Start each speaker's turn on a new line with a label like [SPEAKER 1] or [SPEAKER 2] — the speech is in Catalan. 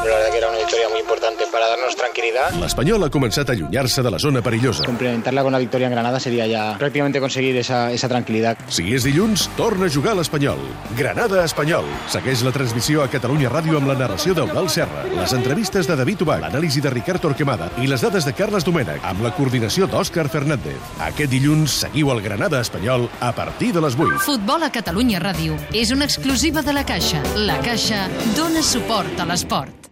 [SPEAKER 1] La verdad que era una victoria muy importante para darnos tranquilidad.
[SPEAKER 2] L'Espanyol ha començat a allunyar-se de la zona perillosa.
[SPEAKER 1] Complementar-la con la victoria en Granada sería ya prácticamente conseguir esa, esa tranquilidad.
[SPEAKER 2] Si és dilluns, torna a jugar l'Espanyol. Granada-Espanyol. Segueix la transmissió a Catalunya Ràdio amb la narració d'Eudal Serra, les entrevistes de David Ubach, l'anàlisi de Ricard Torquemada i les dades de Carles Domènech, amb la coordinació d'Òscar Fernández. Aquest dilluns seguiu el Granada-Espanyol a partir de les 8.
[SPEAKER 3] Futbol a Catalunya Ràdio és una exclusiva de La Caixa. La Caixa dona suport a l'esport.